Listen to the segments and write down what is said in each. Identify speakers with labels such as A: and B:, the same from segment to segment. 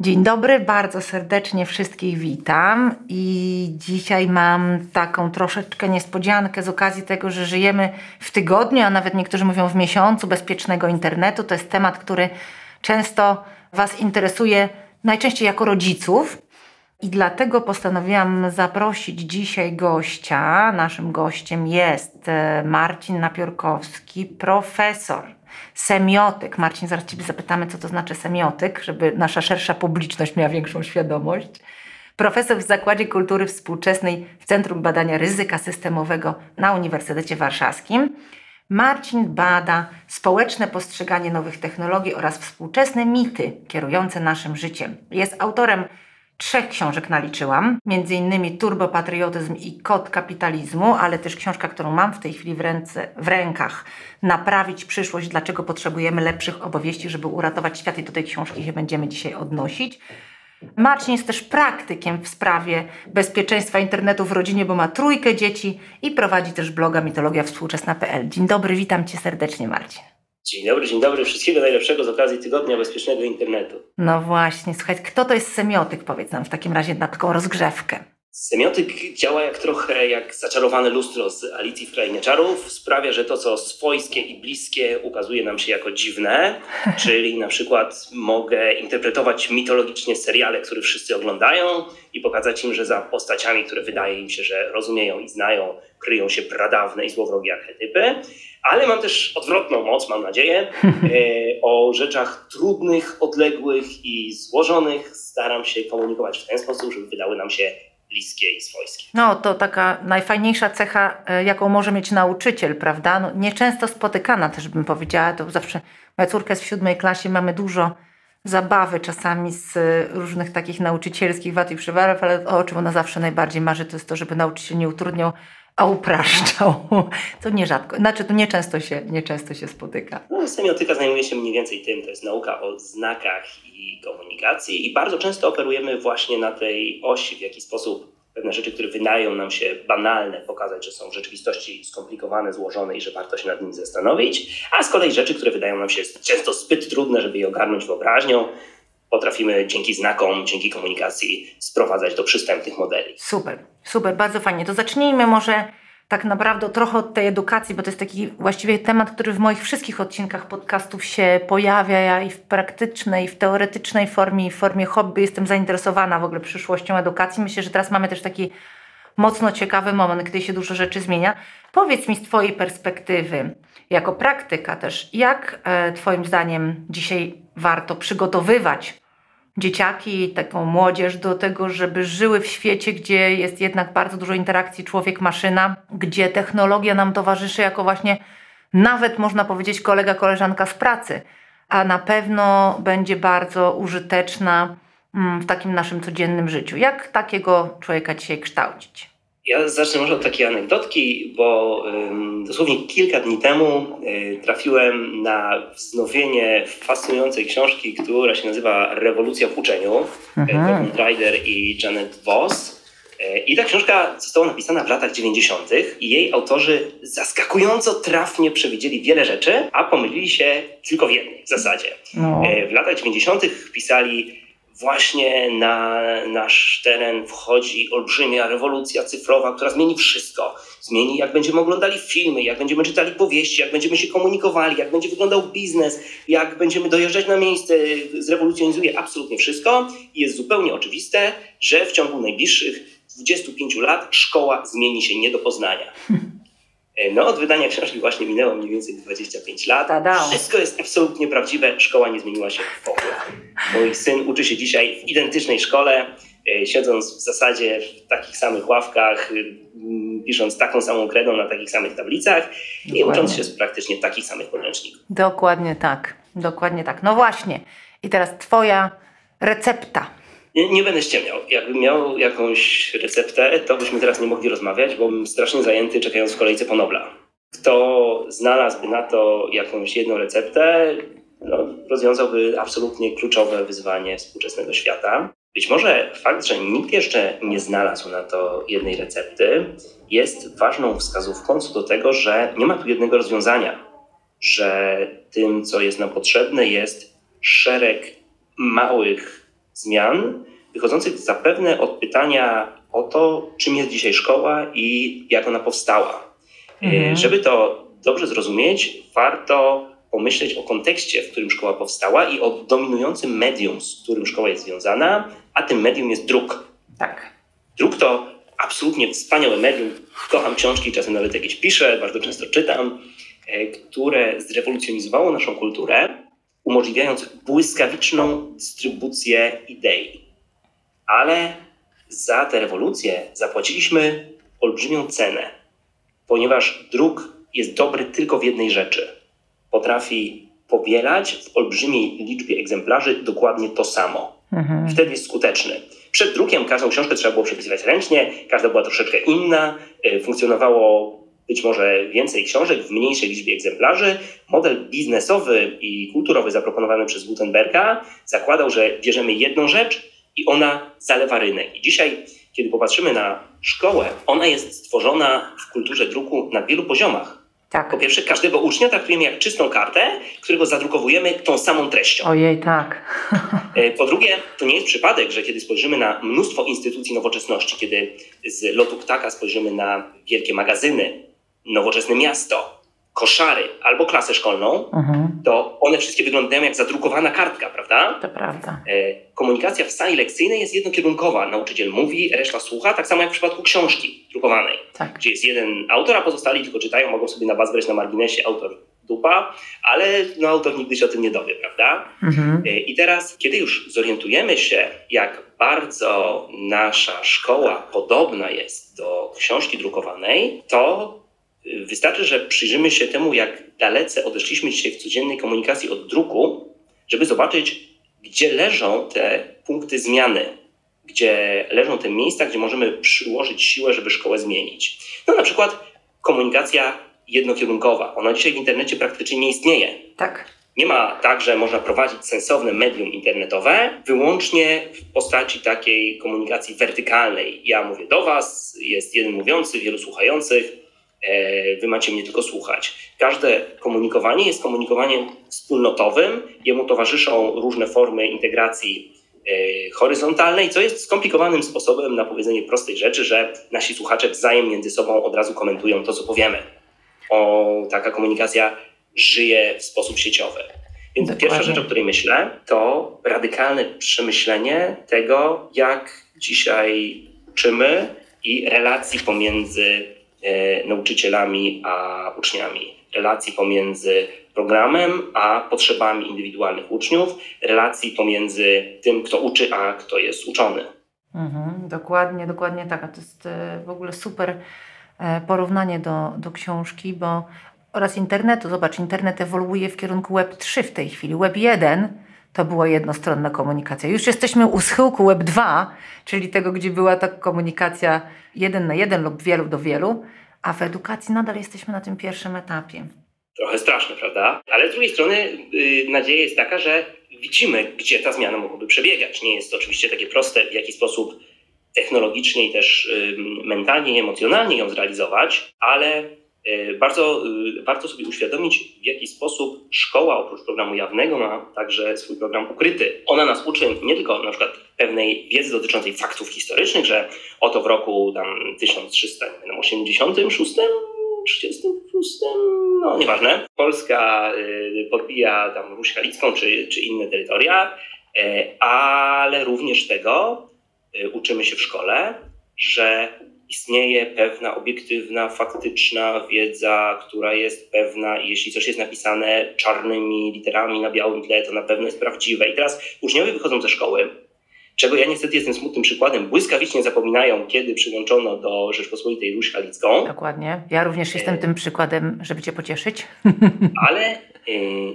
A: Dzień dobry, bardzo serdecznie wszystkich witam i dzisiaj mam taką troszeczkę niespodziankę z okazji tego, że żyjemy w tygodniu, a nawet niektórzy mówią w miesiącu bezpiecznego internetu. To jest temat, który często Was interesuje, najczęściej jako rodziców. I dlatego postanowiłam zaprosić dzisiaj gościa. Naszym gościem jest e, Marcin Napiórkowski, profesor semiotyk. Marcin, zaraz Ciebie zapytamy, co to znaczy semiotyk, żeby nasza szersza publiczność miała większą świadomość. Profesor w Zakładzie Kultury Współczesnej w Centrum Badania Ryzyka Systemowego na Uniwersytecie Warszawskim. Marcin bada społeczne postrzeganie nowych technologii oraz współczesne mity kierujące naszym życiem. Jest autorem trzech książek naliczyłam, między innymi Turbopatriotyzm i Kod kapitalizmu, ale też książka, którą mam w tej chwili w, ręce, w rękach, Naprawić przyszłość, dlaczego potrzebujemy lepszych opowieści, żeby uratować świat i do tej książki się będziemy dzisiaj odnosić. Marcin jest też praktykiem w sprawie bezpieczeństwa internetu w rodzinie, bo ma trójkę dzieci i prowadzi też bloga mitologiawspółczesna.pl. Dzień dobry, witam Cię serdecznie Marcin.
B: Dzień dobry, dzień dobry. Wszystkiego najlepszego z okazji Tygodnia Bezpiecznego Internetu.
A: No właśnie, słuchaj, kto to jest semiotyk? Powiedz nam w takim razie na taką rozgrzewkę.
B: Semiotyk działa jak trochę jak zaczarowane lustro z Alicji w Krainie Czarów. Sprawia, że to, co swojskie i bliskie ukazuje nam się jako dziwne, czyli na przykład mogę interpretować mitologicznie seriale, które wszyscy oglądają i pokazać im, że za postaciami, które wydaje im się, że rozumieją i znają, kryją się pradawne i złowrogie archetypy. Ale mam też odwrotną moc, mam nadzieję. E, o rzeczach trudnych, odległych i złożonych staram się komunikować w ten sposób, żeby wydały nam się bliskie i swojskie.
A: No to taka najfajniejsza cecha, e, jaką może mieć nauczyciel, prawda? No, nieczęsto spotykana też bym powiedziała, to zawsze moja córka jest w siódmej klasie, mamy dużo zabawy czasami z różnych takich nauczycielskich wad i przywarów, ale o czym ona zawsze najbardziej marzy, to jest to, żeby nauczyciel nie utrudniał, a upraszczał. To nierzadko, znaczy to nieczęsto się, nieczęsto się spotyka.
B: No, semiotyka zajmuje się mniej więcej tym, to jest nauka o znakach i komunikacji i bardzo często operujemy właśnie na tej osi, w jaki sposób pewne rzeczy, które wydają nam się banalne, pokazać, że są w rzeczywistości skomplikowane, złożone i że warto się nad nimi zastanowić, a z kolei rzeczy, które wydają nam się często zbyt trudne, żeby je ogarnąć wyobraźnią, potrafimy dzięki znakom, dzięki komunikacji sprowadzać do przystępnych modeli.
A: Super, super, bardzo fajnie. To zacznijmy może tak naprawdę trochę od tej edukacji, bo to jest taki właściwie temat, który w moich wszystkich odcinkach podcastów się pojawia. Ja i w praktycznej, i w teoretycznej formie, i w formie hobby jestem zainteresowana w ogóle przyszłością edukacji. Myślę, że teraz mamy też taki mocno ciekawy moment, gdy się dużo rzeczy zmienia. Powiedz mi z Twojej perspektywy, jako praktyka też, jak e, Twoim zdaniem dzisiaj warto przygotowywać dzieciaki, taką młodzież do tego, żeby żyły w świecie, gdzie jest jednak bardzo dużo interakcji człowiek-maszyna, gdzie technologia nam towarzyszy jako właśnie nawet można powiedzieć kolega, koleżanka z pracy, a na pewno będzie bardzo użyteczna mm, w takim naszym codziennym życiu. Jak takiego człowieka dzisiaj kształcić?
B: Ja zacznę może od takiej anegdotki, bo dosłownie kilka dni temu y, trafiłem na wznowienie fascynującej książki, która się nazywa Rewolucja w uczeniu. Mhm. Ryder i Janet Voss. Y, I ta książka została napisana w latach 90. i jej autorzy zaskakująco trafnie przewidzieli wiele rzeczy, a pomylili się tylko w jednej w zasadzie. No. Y, w latach 90. pisali właśnie na nasz teren wchodzi olbrzymia rewolucja cyfrowa, która zmieni wszystko. Zmieni, jak będziemy oglądali filmy, jak będziemy czytali powieści, jak będziemy się komunikowali, jak będzie wyglądał biznes, jak będziemy dojeżdżać na miejsce. Zrewolucjonizuje absolutnie wszystko i jest zupełnie oczywiste, że w ciągu najbliższych 25 lat szkoła zmieni się nie do poznania. E, no, od wydania książki właśnie minęło mniej więcej 25 lat. Tada. Wszystko jest absolutnie prawdziwe. Szkoła nie zmieniła się w ogóle. Mój syn uczy się dzisiaj w identycznej szkole, e, siedząc w zasadzie w takich samych ławkach, e, pisząc taką samą kredą na takich samych tablicach Dokładnie. i ucząc się z praktycznie takich samych podręczników.
A: Dokładnie tak. Dokładnie tak. No właśnie. I teraz Twoja recepta
B: nie, nie, będę ściemniał. Jakbym miał jakąś receptę, to byśmy teraz nie mogli rozmawiać, bo bym strasznie zajęty czekając w kolejce po Nobla. Kto znalazłby na to jakąś jedną receptę, no, rozwiązałby absolutnie kluczowe wyzwanie współczesnego świata. Być może fakt, że nikt jeszcze nie znalazł na to jednej recepty, jest ważną wskazówką co do tego, że nie ma tu jednego rozwiązania, że tym, co jest nam potrzebne, jest szereg małych zmian wychodzących zapewne od pytania o to, czym jest dzisiaj szkoła i jak ona powstała. Mhm. Żeby to dobrze zrozumieć, warto pomyśleć o kontekście, w którym szkoła powstała i o dominującym medium, z którym szkoła jest związana, a tym medium jest druk.
A: Tak.
B: Druk to absolutnie wspaniałe medium. Kocham książki, czasem nawet jakieś piszę, bardzo często czytam, e, które zrewolucjonizowało naszą kulturę, umożliwiając błyskawiczną dystrybucję idei. Ale za tę rewolucję zapłaciliśmy olbrzymią cenę, ponieważ druk jest dobry tylko w jednej rzeczy. Potrafi powielać w olbrzymiej liczbie egzemplarzy dokładnie to samo. Mhm. Wtedy jest skuteczny. Przed drukiem każdą książkę trzeba było przepisywać ręcznie, każda była troszeczkę inna, e, funkcjonowało być może więcej książek w mniejszej liczbie egzemplarzy. Model biznesowy i kulturowy zaproponowany przez Gutenberga zakładał, że bierzemy jedną rzecz i ona zalewa rynek. I dzisiaj, kiedy popatrzymy na szkołę, ona jest stworzona w kulturze druku na wielu poziomach. Tak. Po pierwsze, każdego ucznia traktujemy jak czystą kartę, którego zadrukowujemy tą samą treścią.
A: Ojej, tak.
B: E, po drugie, to nie jest przypadek, że kiedy spojrzymy na mnóstwo instytucji nowoczesności, kiedy z lotu ptaka spojrzymy na wielkie magazyny, nowoczesne miasto, koszary albo klasę szkolną, mhm. to one wszystkie wyglądają jak zadrukowana kartka, prawda?
A: To prawda.
B: E, komunikacja w sali lekcyjnej jest jednokierunkowa. Nauczyciel mówi, reszta słucha, tak samo jak w przypadku książki drukowanej, tak. gdzie jest jeden autor, a pozostali tylko czytają, mogą sobie na was grać na marginesie autor dupa, ale no, autor nigdy się o tym nie dowie, prawda? Mhm. E, I teraz, kiedy już zorientujemy się, jak bardzo nasza szkoła podobna jest do książki drukowanej, to Wystarczy, że przyjrzymy się temu, jak dalece odeszliśmy dzisiaj w codziennej komunikacji od druku, żeby zobaczyć, gdzie leżą te punkty zmiany, gdzie leżą te miejsca, gdzie możemy przyłożyć siłę, żeby szkołę zmienić. No na przykład komunikacja jednokierunkowa. Ona dzisiaj w internecie praktycznie nie istnieje.
A: Tak.
B: Nie ma tak, że można prowadzić sensowne medium internetowe wyłącznie w postaci takiej komunikacji wertykalnej. Ja mówię do Was, jest jeden mówiący, wielu słuchających wy macie mnie tylko słuchać. Każde komunikowanie jest komunikowaniem wspólnotowym, jemu towarzyszą różne formy integracji e, horyzontalnej, co jest skomplikowanym sposobem na powiedzenie prostej rzeczy, że nasi słuchacze wzajem między sobą od razu komentują to, co powiemy. O, taka komunikacja żyje w sposób sieciowy. Więc Dokładnie. pierwsza rzecz, o której myślę, to radykalne przemyślenie tego, jak dzisiaj uczymy i relacji pomiędzy E, nauczycielami a uczniami, relacji pomiędzy programem a potrzebami indywidualnych uczniów, relacji pomiędzy tym, kto uczy, a kto jest uczony.
A: Mhm, dokładnie, dokładnie tak. A to jest e, w ogóle super e, porównanie do, do książki, bo oraz internetu. Zobacz, internet ewoluuje w kierunku Web 3 w tej chwili. Web 1 to była jednostronna komunikacja. Już jesteśmy u schyłku Web 2, czyli tego, gdzie była ta komunikacja jeden na jeden lub wielu do wielu, a w edukacji nadal jesteśmy na tym pierwszym etapie.
B: Trochę straszne, prawda? Ale z drugiej strony yy, nadzieja jest taka, że widzimy, gdzie ta zmiana mogłaby przebiegać. Nie jest to oczywiście takie proste, w jaki sposób technologicznie i też yy, mentalnie emocjonalnie ją zrealizować, ale bardzo e, warto sobie uświadomić, w jaki sposób szkoła oprócz programu jawnego ma także swój program ukryty. Ona nas uczy nie tylko na przykład pewnej wiedzy dotyczącej faktów historycznych, że oto w roku tam 1386, 36, no nieważne, Polska e, podbija tam Ruś Halicką czy, czy inne terytoria, ale również tego uczymy się w szkole, że istnieje pewna obiektywna, faktyczna wiedza, która jest pewna i jeśli coś jest napisane czarnymi literami na białym tle, to na pewno jest prawdziwe. I teraz uczniowie wychodzą ze szkoły, czego ja niestety jestem smutnym przykładem, błyskawicznie zapominają, kiedy przyłączono do Rzeczpospolitej Ruś Halicką.
A: Dokładnie. Ja również jestem e... tym przykładem, żeby cię pocieszyć.
B: Ale y,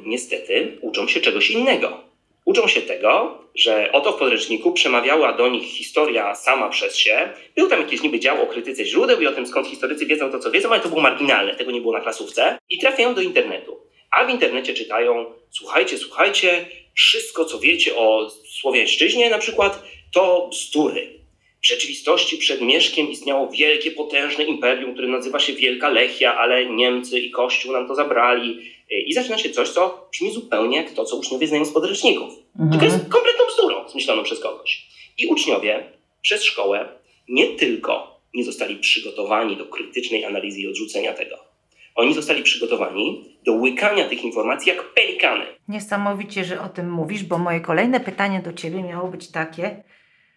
B: niestety uczą się czegoś innego. Uczą się tego, że oto w podręczniku przemawiała do nich historia sama przez się. Był tam jakieś niby dział o krytyce źródeł i o tym, skąd historycy wiedzą to, co wiedzą, ale to było marginalne, tego nie było na klasówce. I trafiają do internetu. A w internecie czytają, słuchajcie, słuchajcie, wszystko, co wiecie o Słowiańszczyźnie na przykład, to bzdury. W rzeczywistości przed Mieszkiem istniało wielkie, potężne imperium, które nazywa się Wielka Lechia, ale Niemcy i Kościół nam to zabrali. I zaczyna się coś, co brzmi zupełnie jak to, co uczniowie znają z podręczników. Mhm. Tylko jest kompletną bzdurą. zmyśloną przez kogoś. I uczniowie przez szkołę nie tylko nie zostali przygotowani do krytycznej analizy i odrzucenia tego, oni zostali przygotowani do łykania tych informacji jak pelikany.
A: Niesamowicie, że o tym mówisz, bo moje kolejne pytanie do Ciebie miało być takie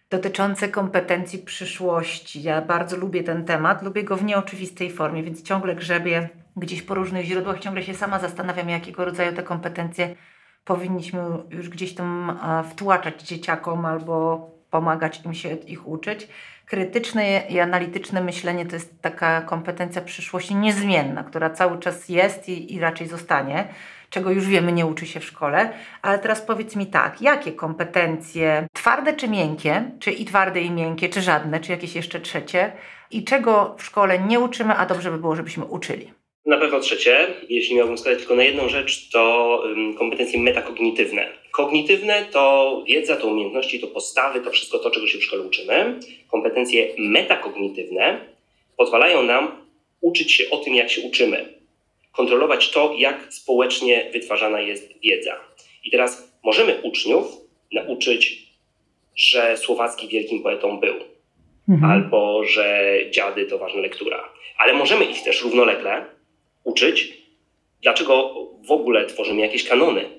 A: dotyczące kompetencji przyszłości. Ja bardzo lubię ten temat, lubię go w nieoczywistej formie, więc ciągle grzebię gdzieś po różnych źródłach, ciągle się sama zastanawiam, jakiego rodzaju te kompetencje powinniśmy już gdzieś tam wtłaczać dzieciakom albo pomagać im się ich uczyć. Krytyczne i analityczne myślenie to jest taka kompetencja przyszłości niezmienna, która cały czas jest i, i raczej zostanie, czego już wiemy, nie uczy się w szkole. Ale teraz powiedz mi tak, jakie kompetencje, twarde czy miękkie, czy i twarde i miękkie, czy żadne, czy jakieś jeszcze trzecie, i czego w szkole nie uczymy, a dobrze by było, żebyśmy uczyli?
B: Na pewno trzecie, jeśli miałbym wskazać tylko na jedną rzecz, to kompetencje metakognitywne. Kognitywne to wiedza, to umiejętności, to postawy, to wszystko to, czego się w szkole uczymy. Kompetencje metakognitywne pozwalają nam uczyć się o tym, jak się uczymy, kontrolować to, jak społecznie wytwarzana jest wiedza. I teraz możemy uczniów nauczyć, że Słowacki wielkim poetą był, mhm. albo że dziady to ważna lektura. Ale możemy ich też równolegle uczyć, dlaczego w ogóle tworzymy jakieś kanony.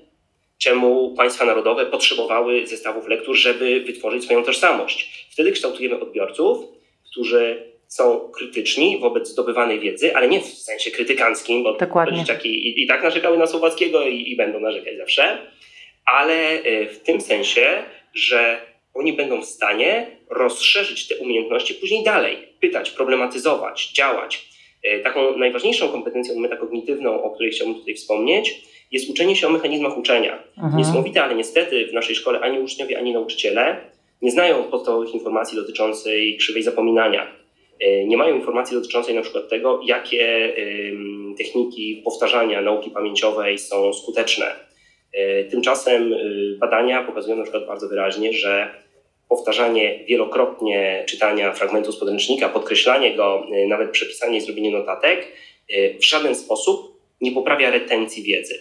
B: Czemu państwa narodowe potrzebowały zestawów lektur, żeby wytworzyć swoją tożsamość. Wtedy kształtujemy odbiorców, którzy są krytyczni wobec zdobywanej wiedzy, ale nie w sensie krytykanckim, bo dzieciaki i, i, tak narzekały na Słowackiego i, i będą narzekać zawsze, ale e, w tym sensie, że oni będą w stanie rozszerzyć te umiejętności później dalej, pytać, problematyzować, działać. E, taką najważniejszą kompetencją metakognitywną, o której chciałbym tutaj wspomnieć, jest uczenie się o mechanizmach uczenia. Mhm. Niesamowite, ale niestety w naszej szkole ani uczniowie, ani nauczyciele nie znają podstawowych informacji dotyczącej krzywej zapominania. E, nie mają informacji dotyczącej na przykład tego, jakie techniki powtarzania nauki pamięciowej są skuteczne. E, tymczasem badania pokazują na przykład bardzo wyraźnie, że powtarzanie wielokrotnie czytania fragmentu z podręcznika, podkreślanie go, nawet przepisanie i zrobienie notatek, w żaden sposób nie poprawia retencji wiedzy.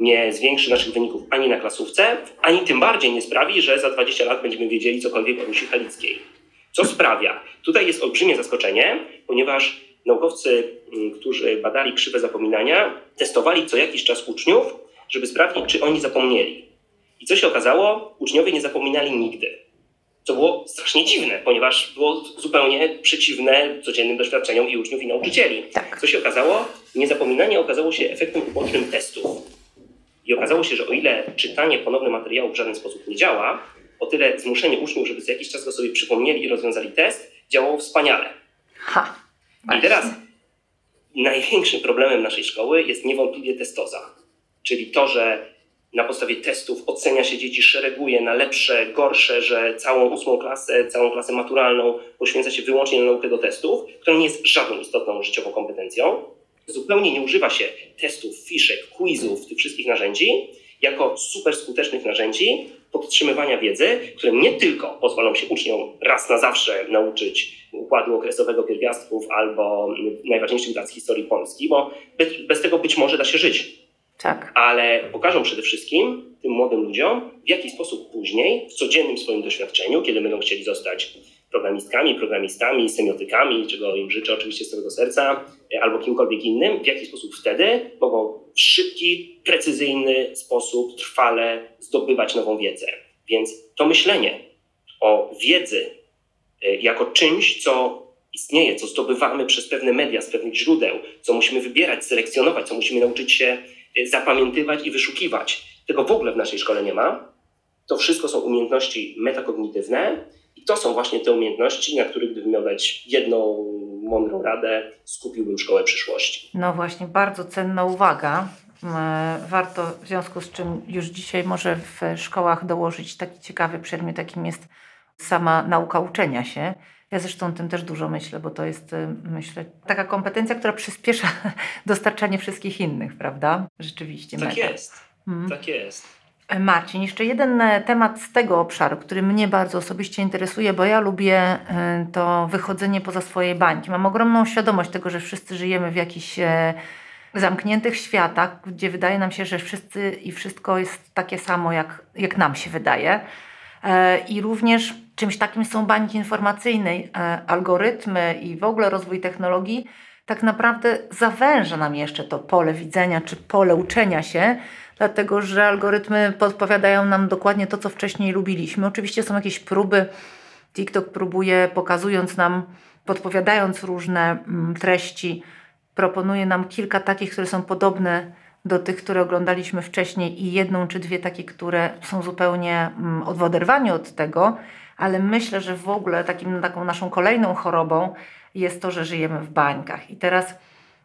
B: Nie zwiększy naszych wyników ani na klasówce, ani tym bardziej nie sprawi, że za 20 lat będziemy wiedzieli cokolwiek o Rusi Halickiej. Co sprawia? Tutaj jest olbrzymie zaskoczenie, ponieważ naukowcy, mm, którzy badali krzywe zapominania, testowali co jakiś czas uczniów, żeby sprawdzić, czy oni zapomnieli. I co się okazało? Uczniowie nie zapominali nigdy co było strasznie dziwne, ponieważ było zupełnie przeciwne codziennym doświadczeniom i uczniów, i nauczycieli. Tak. Co się okazało? Niezapominanie okazało się efektem ubocznym testów. I okazało się, że o ile czytanie ponowne materiału w żaden sposób nie działa, o tyle zmuszenie uczniów, żeby za jakiś czas go sobie przypomnieli i rozwiązali test, działało wspaniale. Ha, I teraz największym problemem naszej szkoły jest niewątpliwie testoza. Czyli to, że na podstawie testów ocenia się dzieci, szereguje na lepsze, gorsze, że całą ósmą klasę, całą klasę maturalną poświęca się wyłącznie na naukę do testów, która nie jest żadną istotną życiową kompetencją. Zupełnie nie używa się testów, fiszek, quizów, tych wszystkich narzędzi jako super skutecznych narzędzi podtrzymywania wiedzy, które nie tylko pozwolą się uczniom raz na zawsze nauczyć układu okresowego pierwiastków albo najważniejszych dat z historii Polski, bo bez, bez tego być może da się żyć tak. Ale pokażą przede wszystkim tym młodym ludziom, w jaki sposób później, w codziennym swoim doświadczeniu, kiedy będą chcieli zostać programistkami, programistami, semiotykami, czego im życzę oczywiście z całego serca, albo kimkolwiek innym, w jaki sposób wtedy mogą w szybki, precyzyjny sposób trwale zdobywać nową wiedzę. Więc to myślenie o wiedzy e, jako czymś, co istnieje, co zdobywamy przez pewne media, z pewnych źródeł, co musimy wybierać, selekcjonować, co musimy nauczyć się zapamiętywać i wyszukiwać. Tego w ogóle w naszej szkole nie ma. To wszystko są umiejętności metakognitywne to są właśnie te umiejętności, na których gdybym miał dać jedną mądrą radę, skupiłbym szkołę przyszłości.
A: No właśnie, bardzo cenna uwaga. E, warto w związku z czym już dzisiaj może w szkołach dołożyć taki ciekawy przedmiot, jakim jest sama nauka uczenia się. Ja zresztą o tym też dużo myślę, bo to jest, y, myślę, taka kompetencja, która przyspiesza dostarczanie wszystkich innych, prawda? Rzeczywiście.
B: Tak jest. Hmm. Tak jest.
A: E, Marcin, jeszcze jeden e, temat z tego obszaru, który mnie bardzo osobiście interesuje, bo ja lubię e, to wychodzenie poza swoje bańki. Mam ogromną świadomość tego, że wszyscy żyjemy w jakichś zamkniętych światach, gdzie wydaje nam się, że wszyscy i wszystko jest takie samo, jak, jak nam się wydaje. E, I również czymś takim są bańki informacyjne, e, algorytmy i w ogóle rozwój technologii tak naprawdę zawęża nam jeszcze to pole widzenia czy pole uczenia się, dlatego że algorytmy podpowiadają nam dokładnie to, co wcześniej lubiliśmy. Oczywiście są jakieś próby, TikTok próbuje, pokazując nam, podpowiadając różne mm, treści, proponuje nam kilka takich, które są podobne do tych, które oglądaliśmy wcześniej i jedną czy dwie takie, które są zupełnie mm, w oderwaniu od tego, ale myślę, że w ogóle takim, taką naszą kolejną chorobą jest to, że żyjemy w bańkach. I teraz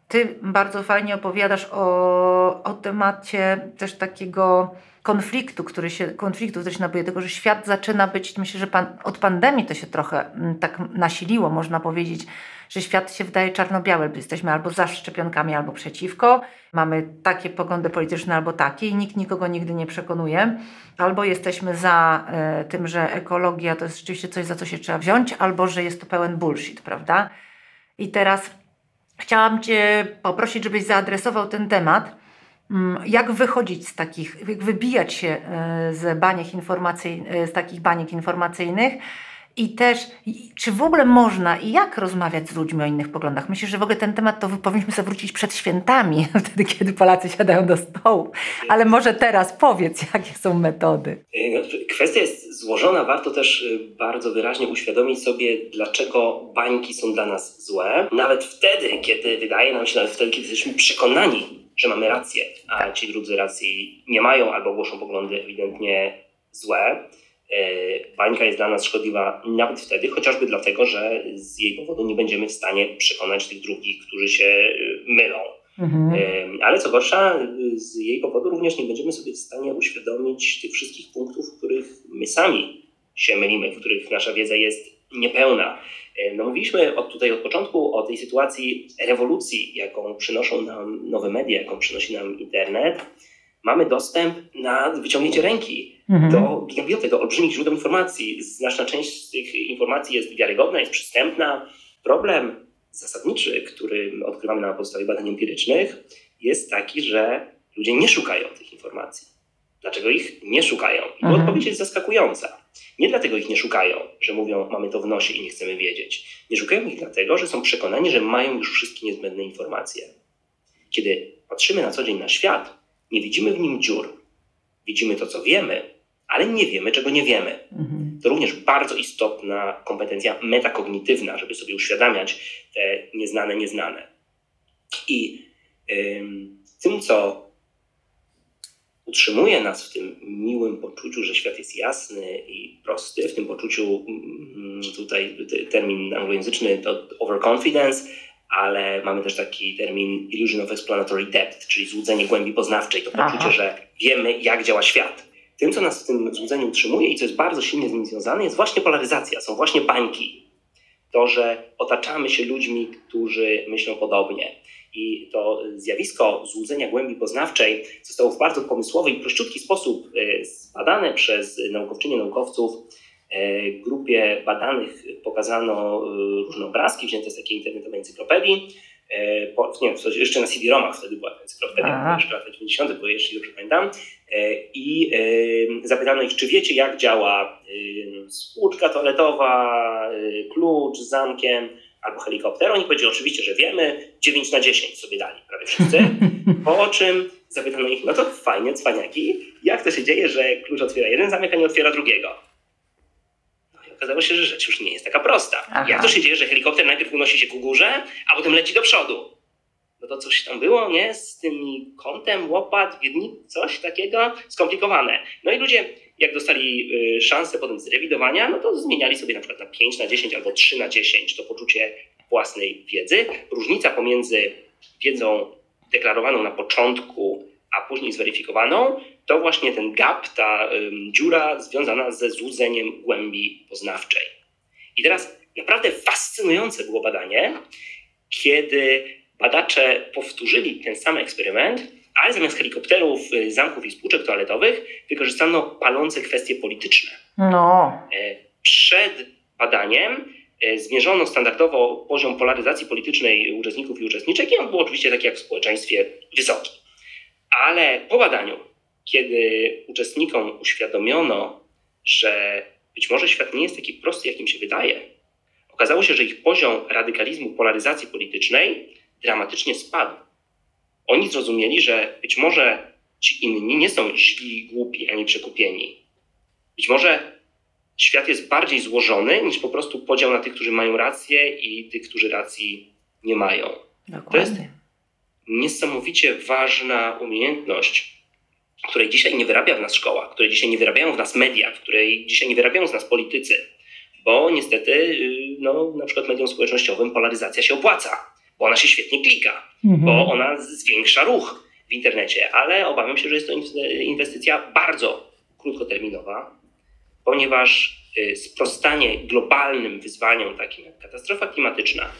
A: ty bardzo fajnie opowiadasz o, o temacie też takiego konfliktu, który się, konfliktu, który się nabuje, tego, że świat zaczyna być, myślę, że pan, od pandemii to się trochę mm, tak nasiliło, można powiedzieć, że świat się wydaje czarno-biały. Jesteśmy albo za szczepionkami, albo przeciwko. Mamy takie poglądy polityczne, albo takie i nikt nikogo nigdy nie przekonuje. Albo jesteśmy za e, tym, że ekologia to jest rzeczywiście coś, za co się trzeba wziąć, albo że jest to pełen bullshit, prawda? I teraz chciałam Cię poprosić, żebyś zaadresował ten temat. Mm, jak wychodzić z takich, jak wybijać się e, z baniek informacyjnych, e, z takich baniek informacyjnych i też, czy w ogóle można i jak rozmawiać z ludźmi o innych poglądach? Myślę, że w ogóle ten temat to powinniśmy sobie wrócić przed świętami, wtedy kiedy Polacy siadają do stołu. Ale może teraz powiedz, jakie są metody.
B: Kwestia jest złożona. Warto też y, bardzo wyraźnie uświadomić sobie, dlaczego bańki są dla nas złe. Nawet wtedy, kiedy wydaje nam się, nawet wtedy, kiedy jesteśmy przekonani, że mamy rację, a tak. ci drudzy racji nie mają albo głoszą poglądy ewidentnie złe. E, bańka jest dla nas szkodliwa nawet wtedy, chociażby dlatego, że z jej powodu nie będziemy w stanie przekonać tych drugich, którzy się e, mylą. Mhm. E, ale co gorsza, z jej powodu również nie będziemy sobie w stanie uświadomić tych wszystkich punktów, w których my sami się mylimy, w których nasza wiedza jest niepełna. No mówiliśmy od tutaj od początku o tej sytuacji rewolucji, jaką przynoszą nam nowe media, jaką przynosi nam internet mamy dostęp na wyciągnięcie ręki mhm. do gigabitowego, olbrzymich źródeł informacji. Znaczna część z tych informacji jest wiarygodna, jest przystępna. Problem zasadniczy, który odkrywamy na podstawie badań empirycznych, jest taki, że ludzie nie szukają tych informacji. Dlaczego ich nie szukają? I mhm. odpowiedź jest zaskakująca. Nie dlatego ich nie szukają, że mówią, mamy to w nosie i nie chcemy wiedzieć. Nie szukają ich dlatego, że są przekonani, że mają już wszystkie niezbędne informacje. Kiedy patrzymy na co dzień na świat, nie widzimy w nim dziur. Widzimy to, co wiemy, ale nie wiemy, czego nie wiemy. Mhm. To również bardzo istotna kompetencja metakognitywna, żeby sobie uświadamiać te nieznane, nieznane. I ym, tym, co utrzymuje nas w tym miłym poczuciu, że świat jest jasny i prosty, w tym poczuciu, mm, tutaj termin anglojęzyczny to overconfidence, ale mamy też taki termin illusion of explanatory depth, czyli złudzenie głębi poznawczej, to poczucie, Aha. że wiemy, jak działa świat. Tym, co nas w tym złudzeniu utrzymuje i co jest bardzo silnie z nim związane, jest właśnie polaryzacja, są właśnie bańki. To, że otaczamy się ludźmi, którzy myślą podobnie. I to zjawisko złudzenia głębi poznawczej zostało w bardzo pomysłowy i prościutki sposób e, zbadane przez naukowczynie, naukowców E, grupie badanych pokazano e, różne obrazki wzięte z takiej internetowej encyklopedii. E, po, nie wiem, jeszcze na CD-ROMach wtedy była ta encyklopedia, jeszcze lata 90. były, jeśli dobrze pamiętam. I zapytano ich, czy wiecie, jak działa spłuczka toaletowa, klucz z zamkiem albo helikopter. Oni powiedzieli oczywiście, że wiemy, 9 na 10 sobie dali prawie wszyscy. Po czym zapytano ich, no to fajnie, cwaniaki, jak to się dzieje, że klucz otwiera jeden zamek, a nie otwiera drugiego? Okazało się, że rzecz już nie jest taka prosta. Aha. Jak to się dzieje, że helikopter najpierw unosi się ku górze, a potem leci do przodu? No to coś tam było, nie? Z tym kątem, łopat, wiedni, coś takiego skomplikowane. No i ludzie, jak dostali y, szansę potem zrewidowania, no to zmieniali sobie na przykład na 5 na 10 albo 3 na 10 to poczucie własnej wiedzy. Różnica pomiędzy wiedzą deklarowaną na początku, a później zweryfikowaną, to właśnie ten gap, ta dziura związana ze złudzeniem głębi poznawczej. I teraz naprawdę fascynujące było badanie, kiedy badacze powtórzyli ten sam eksperyment, ale zamiast helikopterów, y, zamków i spłuczek toaletowych wykorzystano palące kwestie polityczne. No. E, przed badaniem e, zmierzono standardowo poziom polaryzacji politycznej uczestników i uczestniczek i on był oczywiście taki jak w społeczeństwie wysoki. Ale po badaniu kiedy uczestnikom uświadomiono, że być może świat nie jest taki prosty, jakim się wydaje. Okazało się, że ich poziom radykalizmu, polaryzacji politycznej dramatycznie spadł. Oni zrozumieli, że być może ci inni nie są źli, głupi ani przekupieni. Być może świat jest bardziej złożony niż po prostu podział na tych, którzy mają rację i tych, którzy racji nie mają.
A: Dokładnie.
B: To jest niesamowicie ważna umiejętność, której dzisiaj nie wyrabia w nas szkoła, której dzisiaj nie wyrabiają w nas media, której dzisiaj nie wyrabiają z nas politycy, bo niestety y, no, na przykład mediom społecznościowym polaryzacja się opłaca, bo ona się świetnie klika,
A: Mhm.
B: bo ona zwiększa ruch w internecie, ale obawiam się, że jest to inwestycja bardzo krótkoterminowa, ponieważ y, sprostanie globalnym wyzwaniom takim jak katastrofa klimatyczna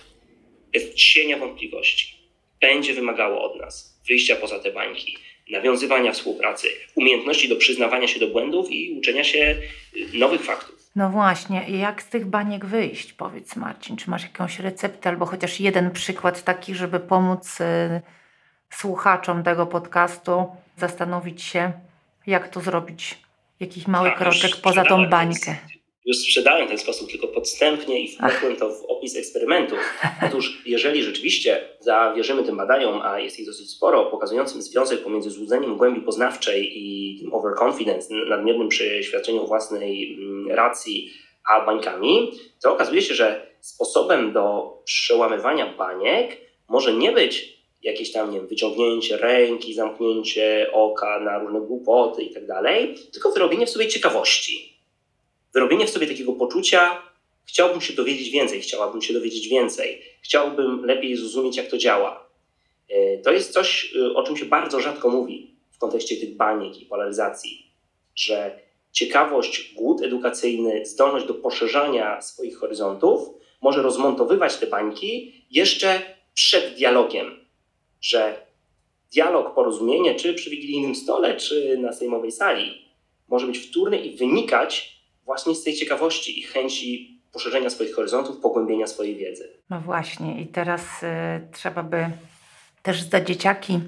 B: bez cienia wątpliwości będzie wymagało od nas wyjścia poza te bańki, nawiązywania współpracy, umiejętności do przyznawania się do błędów i uczenia się y, nowych faktów.
A: No właśnie, jak z tych baniek wyjść? Powiedz Marcin, czy masz jakąś receptę albo chociaż jeden przykład taki, żeby pomóc y, słuchaczom tego podcastu zastanowić się, jak to zrobić, jakiś mały
B: Tak,
A: kroczek poza tą bańkę.
B: Już sprzedałem ten sposób tylko podstępnie i wpłynąłem to w opis eksperymentu. Otóż, jeżeli rzeczywiście zawierzymy tym badaniom, a jest ich dosyć sporo, pokazującym związek pomiędzy złudzeniem głębi poznawczej i tym overconfidence, nadmiernym przeświadczeniu własnej mm, racji, a bańkami, to okazuje się, że sposobem do przełamywania baniek może nie być jakieś tam, nie wiem, wyciągnięcie ręki, zamknięcie oka na różne głupoty i tak dalej, tylko wyrobienie w sobie ciekawości. Wyrobienie w sobie takiego poczucia, chciałbym się dowiedzieć więcej, chciałabym się dowiedzieć więcej, chciałbym lepiej zrozumieć, jak to działa. E, To jest coś, e, o czym się bardzo rzadko mówi w kontekście tych baniek i polaryzacji, że ciekawość, głód edukacyjny, zdolność do poszerzania swoich horyzontów może rozmontowywać te bańki jeszcze przed dialogiem, że dialog, porozumienie, czy przy wigilijnym stole, czy na sejmowej sali, może być wtórny i wynikać właśnie z tej ciekawości i chęci poszerzenia swoich horyzontów, pogłębienia swojej wiedzy.
A: No właśnie, i teraz y, trzeba by też za dzieciaki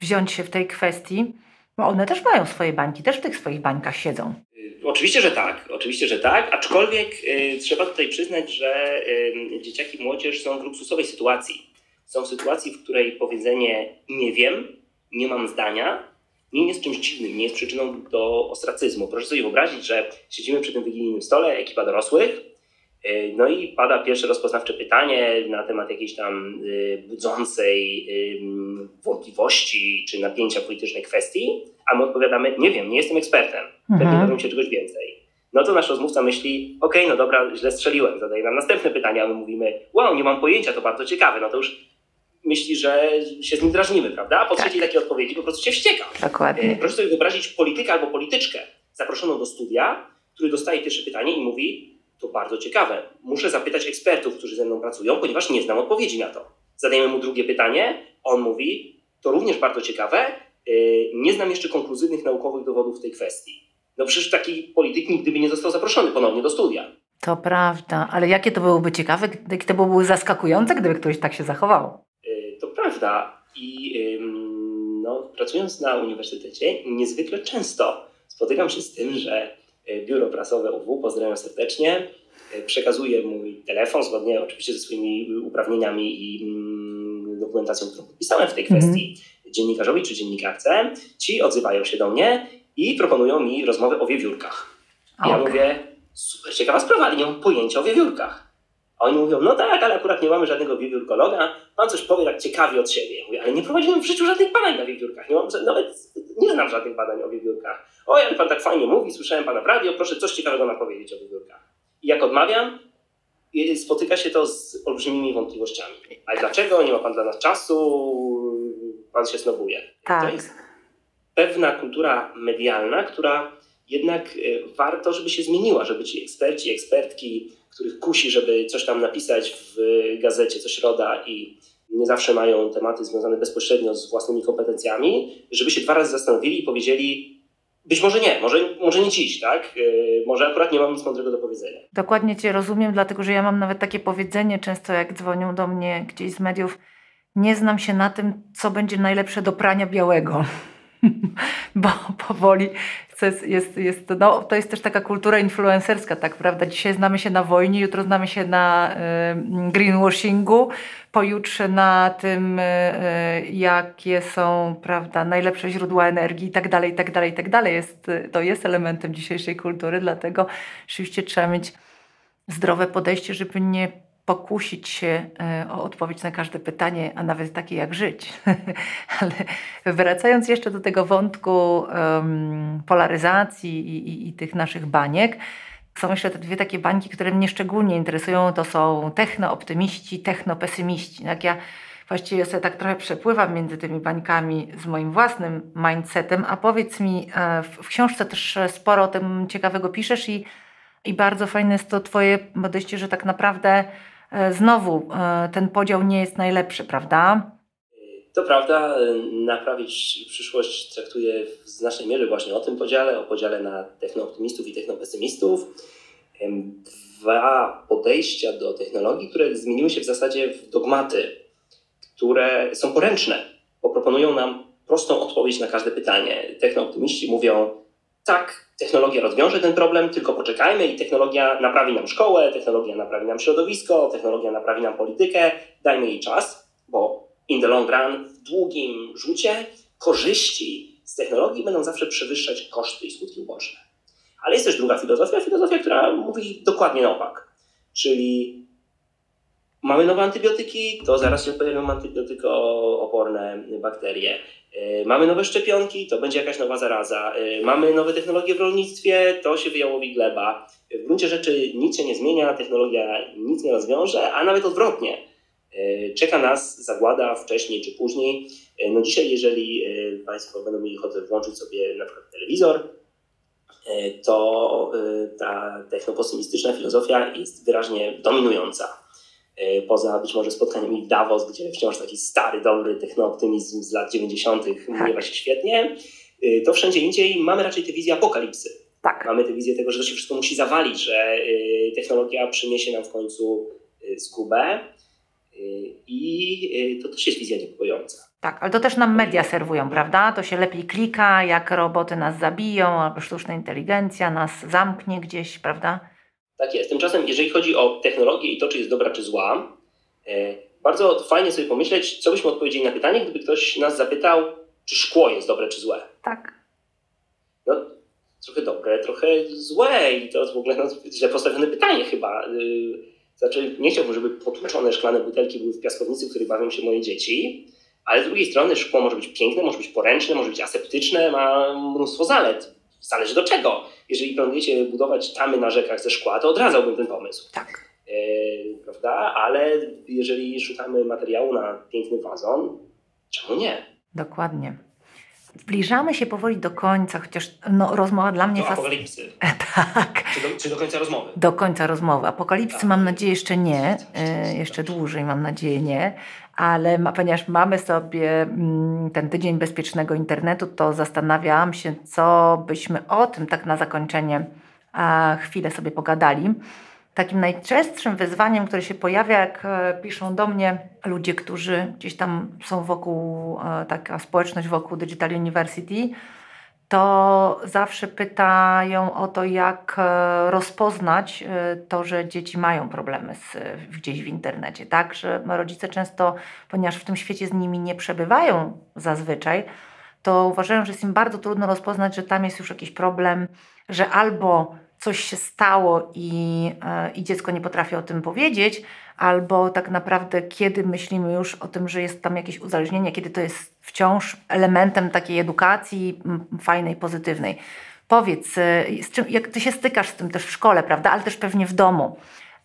A: wziąć się w tej kwestii, bo one też mają swoje bańki, też w tych swoich bańkach siedzą.
B: Y, Oczywiście, że tak, oczywiście, że tak, aczkolwiek y, trzeba tutaj przyznać, że y, dzieciaki i młodzież są w luksusowej sytuacji. Są w sytuacji, w której powiedzenie nie wiem, nie mam zdania, nie jest czymś dziwnym, nie jest przyczyną do ostracyzmu. Proszę sobie wyobrazić, że siedzimy przy tym wigilijnym stole, ekipa dorosłych, y, no i pada pierwsze rozpoznawcze pytanie na temat jakiejś tam y, budzącej y, wątpliwości czy napięcia politycznej kwestii, a my odpowiadamy, nie wiem, nie jestem ekspertem, pewnie
A: Mhm.
B: dowiem się czegoś więcej. No to nasz rozmówca myśli, okej, no dobra, źle strzeliłem, zadaje nam następne pytanie, a my mówimy, wow, nie mam pojęcia, to bardzo ciekawe, no to już myśli, że się z nim drażnimy, prawda? A po
A: Tak.
B: trzeciej takiej odpowiedzi po prostu się wścieka. E,
A: Dokładnie.
B: Proszę sobie wyobrazić polityka albo polityczkę zaproszoną do studia, który dostaje pierwsze pytanie i mówi, to bardzo ciekawe, muszę zapytać ekspertów, którzy ze mną pracują, ponieważ nie znam odpowiedzi na to. Zadajemy mu drugie pytanie, on mówi, to również bardzo ciekawe, yy, nie znam jeszcze konkluzywnych naukowych dowodów w tej kwestii. No przecież taki polityk nigdy by nie został zaproszony ponownie do studia.
A: To prawda, ale jakie to byłoby ciekawe, jakie to byłoby zaskakujące, gdyby ktoś tak się zachował.
B: I no, pracując na uniwersytecie niezwykle często spotykam się z tym, że y, biuro prasowe UW, pozdrawiam serdecznie, y, przekazuje mój telefon zgodnie oczywiście ze swoimi uprawnieniami i mm, dokumentacją, którą podpisałem w tej
A: Mhm.
B: kwestii dziennikarzowi czy dziennikarce. Ci odzywają się do mnie i proponują mi rozmowę o wiewiórkach. Ja mówię, super ciekawa sprawa, ale nie mam pojęcia o wiewiórkach. A oni mówią, no tak, ale akurat nie mamy żadnego wiewiórkologa, pan coś powie tak ciekawie od siebie. Ja mówię, ale nie prowadziłem w życiu żadnych badań na wiewiórkach, nie mam, nawet nie znam żadnych badań o wiewiórkach. O, ale pan tak fajnie mówi, słyszałem pana w radio, proszę coś ciekawego nam powiedzieć o wiewiórkach. I jak odmawiam, spotyka się to z olbrzymimi wątpliwościami. Ale dlaczego? Nie ma pan dla nas czasu, pan się snobuje.
A: Tak.
B: To jest pewna kultura medialna, która jednak y, warto, żeby się zmieniła, żeby ci eksperci, ekspertki, których kusi, żeby coś tam napisać w gazecie co środa i nie zawsze mają tematy związane bezpośrednio z własnymi kompetencjami, żeby się dwa razy zastanowili i powiedzieli, być może nie, może, może nie dziś, tak? Y, Może akurat nie mam nic mądrego do powiedzenia.
A: Dokładnie Cię rozumiem, dlatego że ja mam nawet takie powiedzenie często, jak dzwonią do mnie gdzieś z mediów, nie znam się na tym, co będzie najlepsze do prania białego. bo powoli jest, jest, jest, no, to jest też taka kultura influencerska, tak prawda? Dzisiaj znamy się na wojnie, jutro znamy się na y, greenwashingu, pojutrze na tym, y, jakie są prawda, najlepsze źródła energii i tak dalej, i tak dalej, i tak dalej. Jest, to jest elementem dzisiejszej kultury, dlatego rzeczywiście trzeba mieć zdrowe podejście, żeby nie pokusić się e, o odpowiedź na każde pytanie, a nawet takie jak żyć. Ale wracając jeszcze do tego wątku um, polaryzacji i, i, i, tych naszych baniek, są jeszcze te dwie takie bańki, które mnie szczególnie interesują, to są techno-optymiści, techno-pesymiści. Tak ja właściwie sobie tak trochę przepływam między tymi bańkami z moim własnym mindsetem, a powiedz mi, e, w książce też sporo o tym ciekawego piszesz i, i bardzo fajne jest to twoje podejście, że tak naprawdę znowu e, ten podział nie jest najlepszy, prawda?
B: To prawda, naprawić przyszłość traktuje w znacznej mierze właśnie o tym podziale, o podziale na technooptymistów i technopesymistów. Dwa podejścia do technologii, które zmieniły się w zasadzie w dogmaty, które są poręczne, bo proponują nam prostą odpowiedź na każde pytanie. Technooptymiści mówią, tak, technologia rozwiąże ten problem, tylko poczekajmy i technologia naprawi nam szkołę, technologia naprawi nam środowisko, technologia naprawi nam politykę, dajmy jej czas, bo in the long run, w długim rzucie, korzyści z technologii będą zawsze przewyższać koszty i skutki uboczne. Ale jest też druga filozofia, filozofia, która mówi dokładnie na opak. Czyli mamy nowe antybiotyki, to zaraz się pojawią antybiotykooporne bakterie. E, mamy nowe szczepionki, to będzie jakaś nowa zaraza. E, mamy nowe technologie w rolnictwie, to się wyjałowi gleba. W gruncie rzeczy nic się nie zmienia, technologia nic nie rozwiąże, a nawet odwrotnie. E, czeka nas zagłada wcześniej czy później. No dzisiaj, jeżeli Państwo będą mieli ochotę włączyć sobie na przykład telewizor, to ta technoposymistyczna filozofia jest wyraźnie dominująca. E, poza być może spotkaniami w Davos, gdzie wciąż taki stary, dobry technooptymizm z lat 90. Tak. miewa się świetnie, e, to wszędzie indziej mamy raczej tę wizję apokalipsy. Tak. Mamy tę wizję tego, że to się wszystko musi zawalić, że e, technologia przyniesie nam w końcu zgubę i to też jest wizja niepokojąca.
A: Tak, ale to też nam media serwują, prawda? To się lepiej klika, jak roboty nas zabiją, albo sztuczna inteligencja nas zamknie gdzieś, prawda?
B: Tak jest. Tymczasem, jeżeli chodzi o technologię i to, czy jest dobra, czy zła, e, bardzo fajnie sobie pomyśleć, co byśmy odpowiedzieli na pytanie, gdyby ktoś nas zapytał, czy szkło jest dobre, czy złe.
A: Tak.
B: No, trochę dobre, trochę złe i to jest w ogóle no, źle postawione pytanie chyba. Y, znaczy, nie chciałbym, żeby potłuczone szklane butelki były w piaskownicy, w której bawią się moje dzieci, ale z drugiej strony szkło może być piękne, może być poręczne, może być aseptyczne, ma mnóstwo zalet. Zależy do czego jeżeli planujecie budować tamy na rzekach ze szkła, to odradzałbym ten pomysł.
A: Tak.
B: E, prawda? Ale jeżeli szukamy materiału na piękny wazon, czemu nie?
A: Dokładnie. Zbliżamy się powoli do końca, chociaż no, rozmowa dla mnie...
B: Do apokalipsy.
A: tak.
B: Czy do, czy do, końca rozmowy?
A: Do końca rozmowy. Apokalipsy tak. mam nadzieję jeszcze nie, e, jeszcze dłużej mam nadzieję nie, ale ma, ponieważ mamy sobie mm, ten tydzień bezpiecznego internetu, to zastanawiałam się, co byśmy o tym tak na zakończenie chwilę sobie pogadali. Takim najczęstszym wyzwaniem, które się pojawia, jak e, piszą do mnie ludzie, którzy gdzieś tam są wokół, e, taka społeczność wokół Digital University, to zawsze pytają o to, jak e, rozpoznać e, to, że dzieci mają problemy z, gdzieś w internecie. Tak, że rodzice często, ponieważ w tym świecie z nimi nie przebywają zazwyczaj, to uważają, że jest im bardzo trudno rozpoznać, że tam jest już jakiś problem, że albo coś się stało i, e, i dziecko nie potrafi o tym powiedzieć, albo tak naprawdę kiedy myślimy już o tym, że jest tam jakieś uzależnienie, kiedy to jest wciąż elementem takiej edukacji fajnej, pozytywnej. Powiedz, e, czym, jak ty się stykasz z tym też w szkole, prawda, ale też pewnie w domu.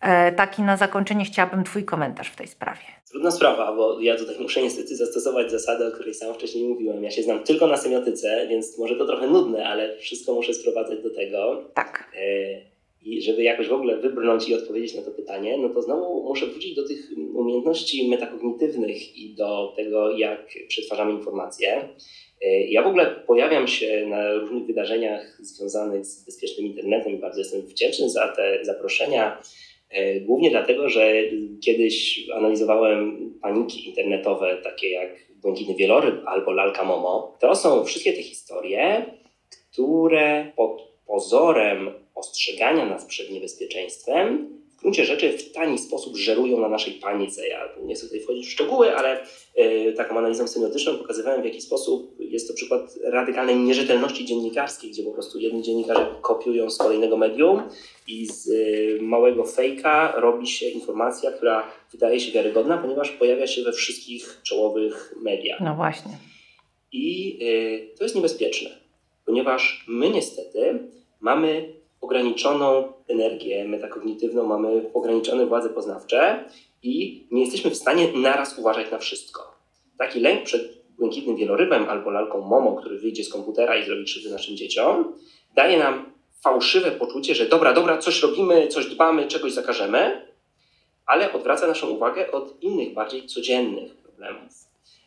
A: E, taki na zakończenie chciałabym Twój komentarz w tej sprawie.
B: Trudna sprawa, bo ja tutaj muszę niestety zastosować zasadę, o której sam wcześniej mówiłem. Ja się znam tylko na semiotyce, więc może to trochę nudne, ale wszystko muszę sprowadzać do tego.
A: Tak.
B: E, I żeby jakoś w ogóle wybrnąć i odpowiedzieć na to pytanie, no to znowu muszę wrócić do tych umiejętności metakognitywnych i do tego, jak przetwarzamy informacje. E, ja w ogóle pojawiam się na różnych wydarzeniach związanych z bezpiecznym internetem i bardzo jestem wdzięczny za te zaproszenia głównie dlatego, że kiedyś analizowałem paniki internetowe, takie jak Błękitny Wieloryb albo Lalka Momo. To są wszystkie te historie, które pod pozorem ostrzegania nas przed niebezpieczeństwem gruncie rzeczy w tani sposób żerują na naszej panice. Ja nie chcę tutaj wchodzić w szczegóły, ale y, taką analizą semiotyczną pokazywałem, w jaki sposób jest to przykład radykalnej nierzetelności dziennikarskiej, gdzie po prostu jedni dziennikarze kopiują z kolejnego medium i z y, małego fejka robi się informacja, która wydaje się wiarygodna, ponieważ pojawia się we wszystkich czołowych mediach.
A: No właśnie.
B: I y, to jest niebezpieczne, ponieważ my niestety mamy ograniczoną energię metakognitywną, mamy ograniczone władze poznawcze i nie jesteśmy w stanie naraz uważać na wszystko. Taki lęk przed błękitnym wielorybem albo lalką Momo, który wyjdzie z komputera i zrobi krzywdę naszym dzieciom, daje nam fałszywe poczucie, że dobra, dobra, coś robimy, coś dbamy, czegoś zakażemy, ale odwraca naszą uwagę od innych, bardziej codziennych problemów.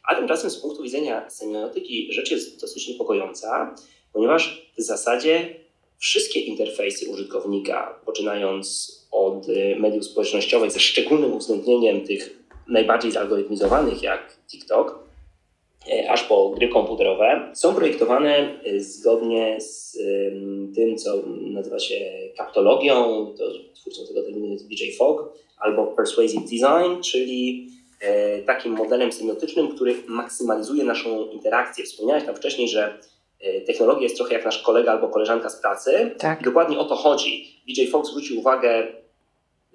B: A tymczasem z punktu widzenia semiotyki rzecz jest dosyć niepokojąca, ponieważ w zasadzie wszystkie interfejsy użytkownika, poczynając od y, mediów społecznościowych, ze szczególnym uwzględnieniem tych najbardziej zalgorytmizowanych, jak TikTok, y, aż po gry komputerowe, są projektowane y, zgodnie z tym, co nazywa się kaptologią, to twórcą tego terminu jest BJ Fogg, albo persuasive design, czyli takim modelem semiotycznym, który maksymalizuje naszą interakcję. Wspomniałeś tam wcześniej, że technologia jest trochę jak nasz kolega albo koleżanka z pracy. Tak. I dokładnie o to chodzi. DJ Fox zwrócił uwagę,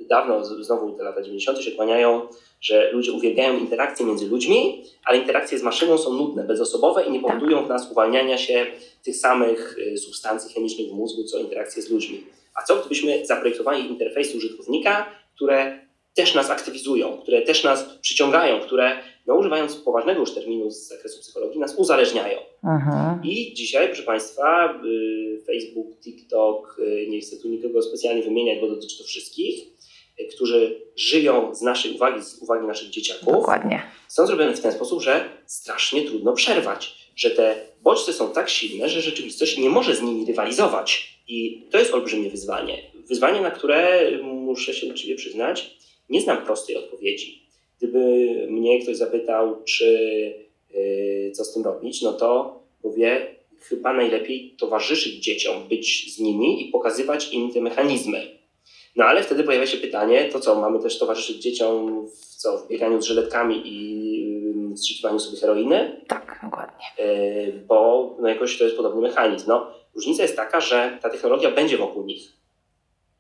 B: dawno, znowu te lata 90. się kłaniają, że ludzie uwielbiają interakcje między ludźmi, ale interakcje z maszyną są nudne, bezosobowe i nie tak. powodują w nas uwalniania się tych samych e, substancji chemicznych w mózgu, co interakcje z ludźmi. A co gdybyśmy zaprojektowali interfejsy użytkownika, które też nas aktywizują, które też nas przyciągają, które, no używając poważnego już terminu z zakresu psychologii, nas uzależniają. Aha. I dzisiaj, proszę Państwa, y, Facebook, TikTok, y, nie chcę tu nikogo specjalnie wymieniać, bo dotyczy to wszystkich, y, którzy żyją z naszej uwagi, z uwagi naszych dzieciaków,
A: Dokładnie.
B: są zrobione w ten sposób, że strasznie trudno przerwać, że te bodźce są tak silne, że rzeczywistość nie może z nimi rywalizować. I to jest olbrzymie wyzwanie. Wyzwanie, na które muszę się uczciwie przyznać, nie znam prostej odpowiedzi. Gdyby mnie ktoś zapytał, czy yy, co z tym robić, no to mówię, chyba najlepiej towarzyszyć dzieciom, być z nimi i pokazywać im te mechanizmy. No ale wtedy pojawia się pytanie, to co, mamy też towarzyszyć dzieciom w, co, w bieganiu z żyletkami i wstrzykiwaniu sobie heroiny?
A: Tak, dokładnie.
B: Yy, bo no, jakoś to jest podobny mechanizm. No, różnica jest taka, że ta technologia będzie wokół nich.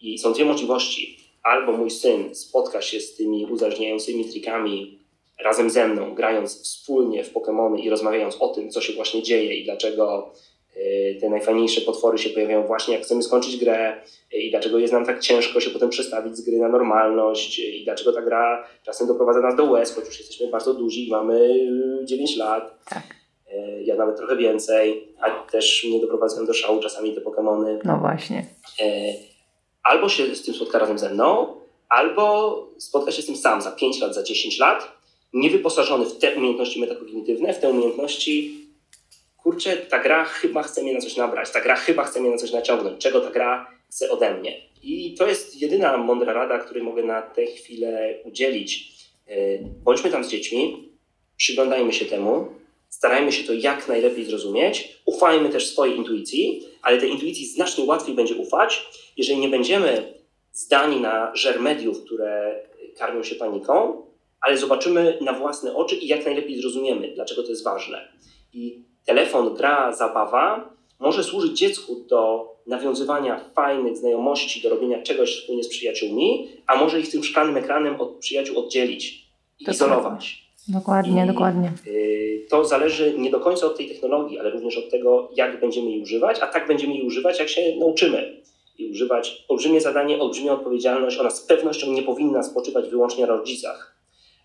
B: I są dwie możliwości albo mój syn spotka się z tymi uzależniającymi trikami razem ze mną, grając wspólnie w Pokémony i rozmawiając o tym, co się właśnie dzieje i dlaczego y, te najfajniejsze potwory się pojawiają właśnie jak chcemy skończyć grę i dlaczego jest nam tak ciężko się potem przestawić z gry na normalność i dlaczego ta gra czasem doprowadza nas do łez, choć już jesteśmy bardzo duzi i mamy 9 lat. Tak. Y, ja nawet trochę więcej, a też mnie doprowadzają do szału czasami te Pokémony.
A: No właśnie.
B: Albo się z tym spotka razem ze mną, albo spotka się z tym sam za 5 lat, za 10 lat, niewyposażony w te umiejętności metakognitywne, w te umiejętności, kurczę, ta gra chyba chce mnie na coś nabrać, ta gra chyba chce mnie na coś naciągnąć, czego ta gra chce ode mnie. I to jest jedyna mądra rada, której mogę na tę chwilę udzielić. E, bądźmy tam z dziećmi, przyglądajmy się temu, starajmy się to jak najlepiej zrozumieć, ufajmy też swojej intuicji, ale tej intuicji znacznie łatwiej będzie ufać, jeżeli nie będziemy zdani na żer mediów, które karmią się paniką, ale zobaczymy na własne oczy i jak najlepiej zrozumiemy, dlaczego to jest ważne. I telefon, gra, zabawa może służyć dziecku do nawiązywania fajnych znajomości, do robienia czegoś wspólnie z przyjaciółmi, a może ich tym szklanym ekranem od przyjaciół oddzielić i izolować.
A: Dokładnie, I, dokładnie.
B: Y, to zależy nie do końca od tej technologii, ale również od tego, jak będziemy jej używać, a tak będziemy jej używać, jak się nauczymy i używać. Olbrzymie zadanie, olbrzymia odpowiedzialność. Ona z pewnością nie powinna spoczywać wyłącznie na rodzicach.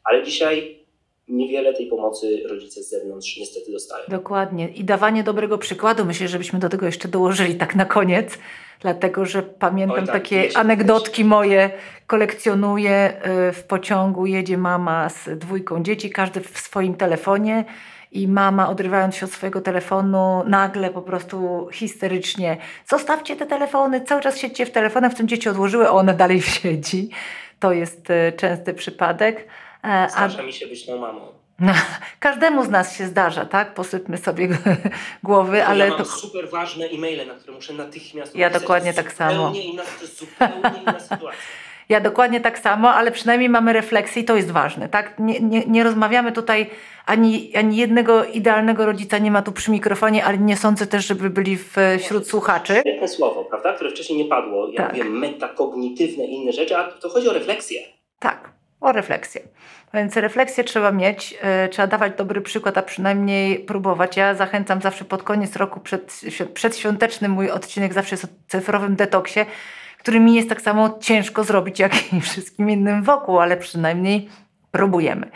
B: Ale dzisiaj niewiele tej pomocy rodzice z zewnątrz niestety dostają.
A: Dokładnie. I dawanie dobrego przykładu. Myślę, żebyśmy do tego jeszcze dołożyli tak na koniec, dlatego że pamiętam Oj, tak, takie anegdotki moje. Kolekcjonuję y, w pociągu, jedzie mama z dwójką dzieci, każdy w swoim telefonie i mama odrywając się od swojego telefonu nagle po prostu histerycznie zostawcie te telefony, cały czas siedźcie w telefonach, w tym dzieci odłożyły, a ona dalej siedzi. To jest e, częsty przypadek. E, a
B: Zdarza mi się być tą mamą.
A: no, każdemu z nas się zdarza, tak? Posypmy sobie głowy,
B: Ale ja mam
A: to
B: super ważne e-maile, na które muszę natychmiast
A: Ja dokładnie tak samo.
B: Inna, to jest zupełnie inna sytuacja.
A: Ja dokładnie tak samo, ale przynajmniej mamy refleksję i to jest ważne, tak? Nie, nie, nie rozmawiamy tutaj, ani, ani jednego idealnego rodzica nie ma tu przy mikrofonie, ale nie sądzę też, żeby byli w, wśród słuchaczy.
B: Świetne słowo, prawda? Które wcześniej nie padło. Ja
A: Tak.
B: mówię metakognitywne i inne rzeczy, a to chodzi o refleksję.
A: Tak, o refleksję. Więc refleksję trzeba mieć, e, trzeba dawać dobry przykład, a przynajmniej próbować. Ja zachęcam zawsze pod koniec roku, przed, przedświąteczny mój odcinek zawsze jest o cyfrowym detoksie, który mi jest tak samo ciężko zrobić, jak i wszystkim innym wokół, ale przynajmniej próbujemy.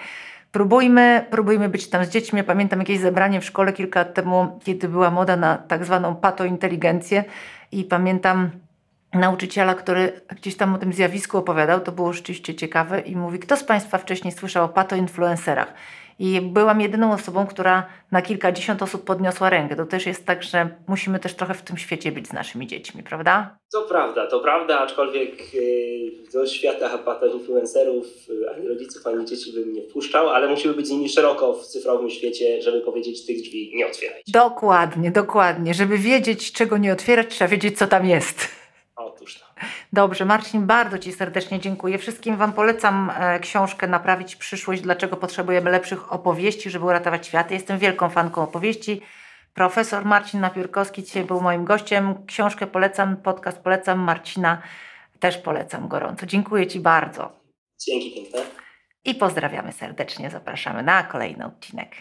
A: Próbujmy, próbujmy być tam z dziećmi. Ja pamiętam jakieś zebranie w szkole kilka lat temu, kiedy była moda na tak zwaną patointeligencję i pamiętam nauczyciela, który gdzieś tam o tym zjawisku opowiadał, to było rzeczywiście ciekawe i mówi, kto z Państwa wcześniej słyszał o patoinfluencerach? I byłam jedyną osobą, która na kilkadziesiąt osób podniosła rękę. To też jest tak, że musimy też trochę w tym świecie być z naszymi dziećmi, prawda?
B: To prawda, to prawda, aczkolwiek yy, do świata patoinfluencerów yy, ani rodziców, ani dzieci bym nie wpuszczał, ale musimy być z nimi szeroko w cyfrowym świecie, żeby powiedzieć tych drzwi nie otwierajcie.
A: Dokładnie, dokładnie. Żeby wiedzieć, czego nie otwierać, trzeba wiedzieć, co tam jest.
B: Otóż to.
A: Dobrze, Marcin, bardzo Ci serdecznie dziękuję. Wszystkim Wam polecam e, książkę Naprawić przyszłość, dlaczego potrzebujemy lepszych opowieści, żeby uratować świat. Jestem wielką fanką opowieści. Profesor Marcin Napiórkowski dzisiaj był moim gościem. Książkę polecam, podcast polecam, Marcina też polecam gorąco. Dziękuję Ci bardzo
B: Dzięki piękne.
A: i pozdrawiamy serdecznie. Zapraszamy na kolejny odcinek.